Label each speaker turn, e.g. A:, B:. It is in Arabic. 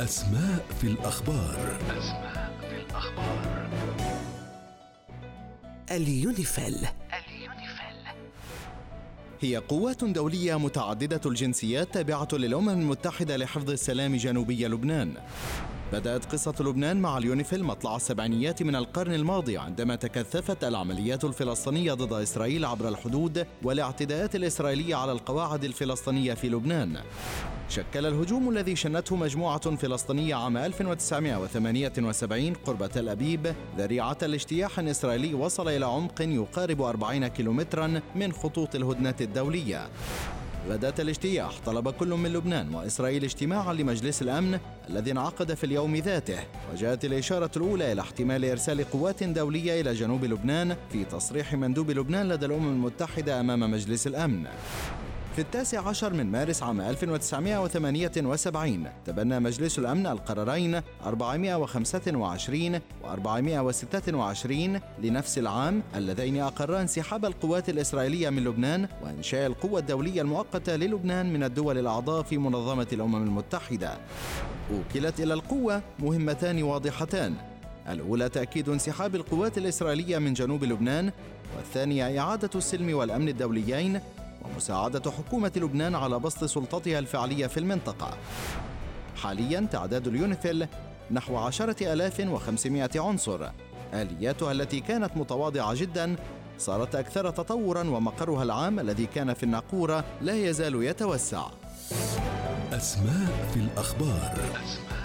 A: أسماء في الأخبار.
B: أسماء في الأخبار
C: اليونيفيل.
D: هي قوات دولية متعددة الجنسيات تابعة للأمم المتحدة لحفظ السلام جنوبي لبنان. بدأت قصة لبنان مع اليونيفيل مطلع السبعينيات من القرن الماضي عندما تكثفت العمليات الفلسطينية ضد إسرائيل عبر الحدود والاعتداءات الإسرائيلية على القواعد الفلسطينية في لبنان. شكل الهجوم الذي شنته مجموعة فلسطينية عام 1978 قرب تل أبيب. ذريعة لاجتياح إسرائيلي وصل إلى عمق يقارب 40 كيلومترا من خطوط الهدنة الدولية. غداة الاجتياح طلب كل من لبنان وإسرائيل اجتماعا لمجلس الأمن الذي انعقد في اليوم ذاته. وجاءت الإشارة الأولى إلى احتمال إرسال قوات دولية إلى جنوب لبنان في تصريح مندوب لبنان لدى الأمم المتحدة أمام مجلس الأمن. في التاسع عشر من مارس عام 1978 تبنى مجلس الأمن القرارين 425 و 426 لنفس العام اللذين أقرا انسحاب القوات الإسرائيلية من لبنان وإنشاء القوة الدولية المؤقتة للبنان من الدول الأعضاء في منظمة الأمم المتحدة. وكلت إلى القوة مهمتان واضحتان الأولى تأكيد انسحاب القوات الإسرائيلية من جنوب لبنان والثانية إعادة السلم والأمن الدوليين ومساعدة حكومة لبنان على بسط سلطتها الفعلية في المنطقة. حاليا تعداد اليونيفيل نحو عشرة ألاف وخمسمائة عنصر. آلياتها التي كانت متواضعة جدا صارت أكثر تطورا ومقرها العام الذي كان في الناقورة لا يزال يتوسع.
A: أسماء في الأخبار.
B: أسماء